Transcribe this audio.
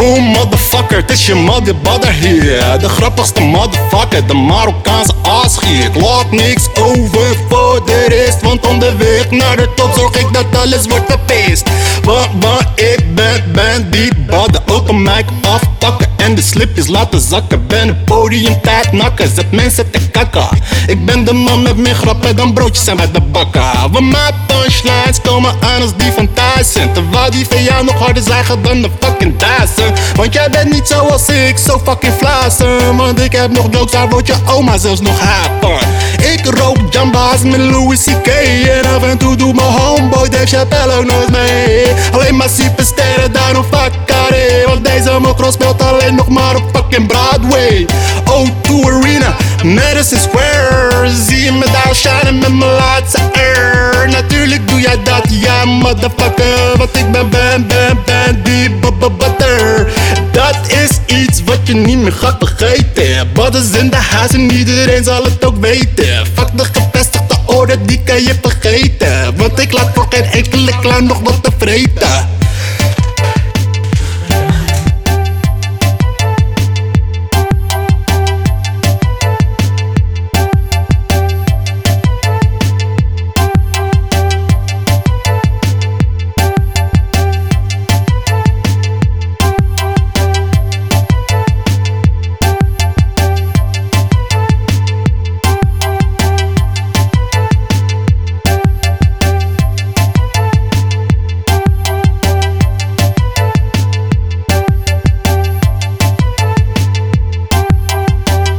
het is je mother badder hier De grappigste motherfucker, de Marokkaanse asgier Ik laat niks over voor de rest Want onderweg naar de top zorg ik dat alles wordt verpeest Want, want ik ben, ben die badder Open mic afpakken de slipjes laten zakken. Ben een podium tijd nakken, zet mensen te kakken. Ik ben de man met meer grappen dan broodjes en bij de bakken. Want mijn punchlines komen aan als die van Tyson. Terwijl die van jou nog harder zeggen dan de fucking Dyson. Want jij bent niet zoals ik, zo fucking flassen. Want ik heb nog jokes, daar wordt je oma zelfs nog happen. Ik rook jamba's met Louis C.K. En af en toe doet mijn homeboy Dave Chappelle ook nog mee. Alleen maar supersterren, daarom fuck mokro speelt alleen nog maar op fucking Broadway. O2 Arena, Madison Square. Zie je me daar shinen met mijn laatste air Natuurlijk doe jij dat, ja motherfucker. Want ik ben, ben, ben, ben die butter Dat is iets wat je niet meer gaat vergeten. Badden in de huis en iedereen zal het ook weten. Fuck de gevestigde orde, die kan je vergeten. Want ik laat voor geen enkele clown nog wat te vreten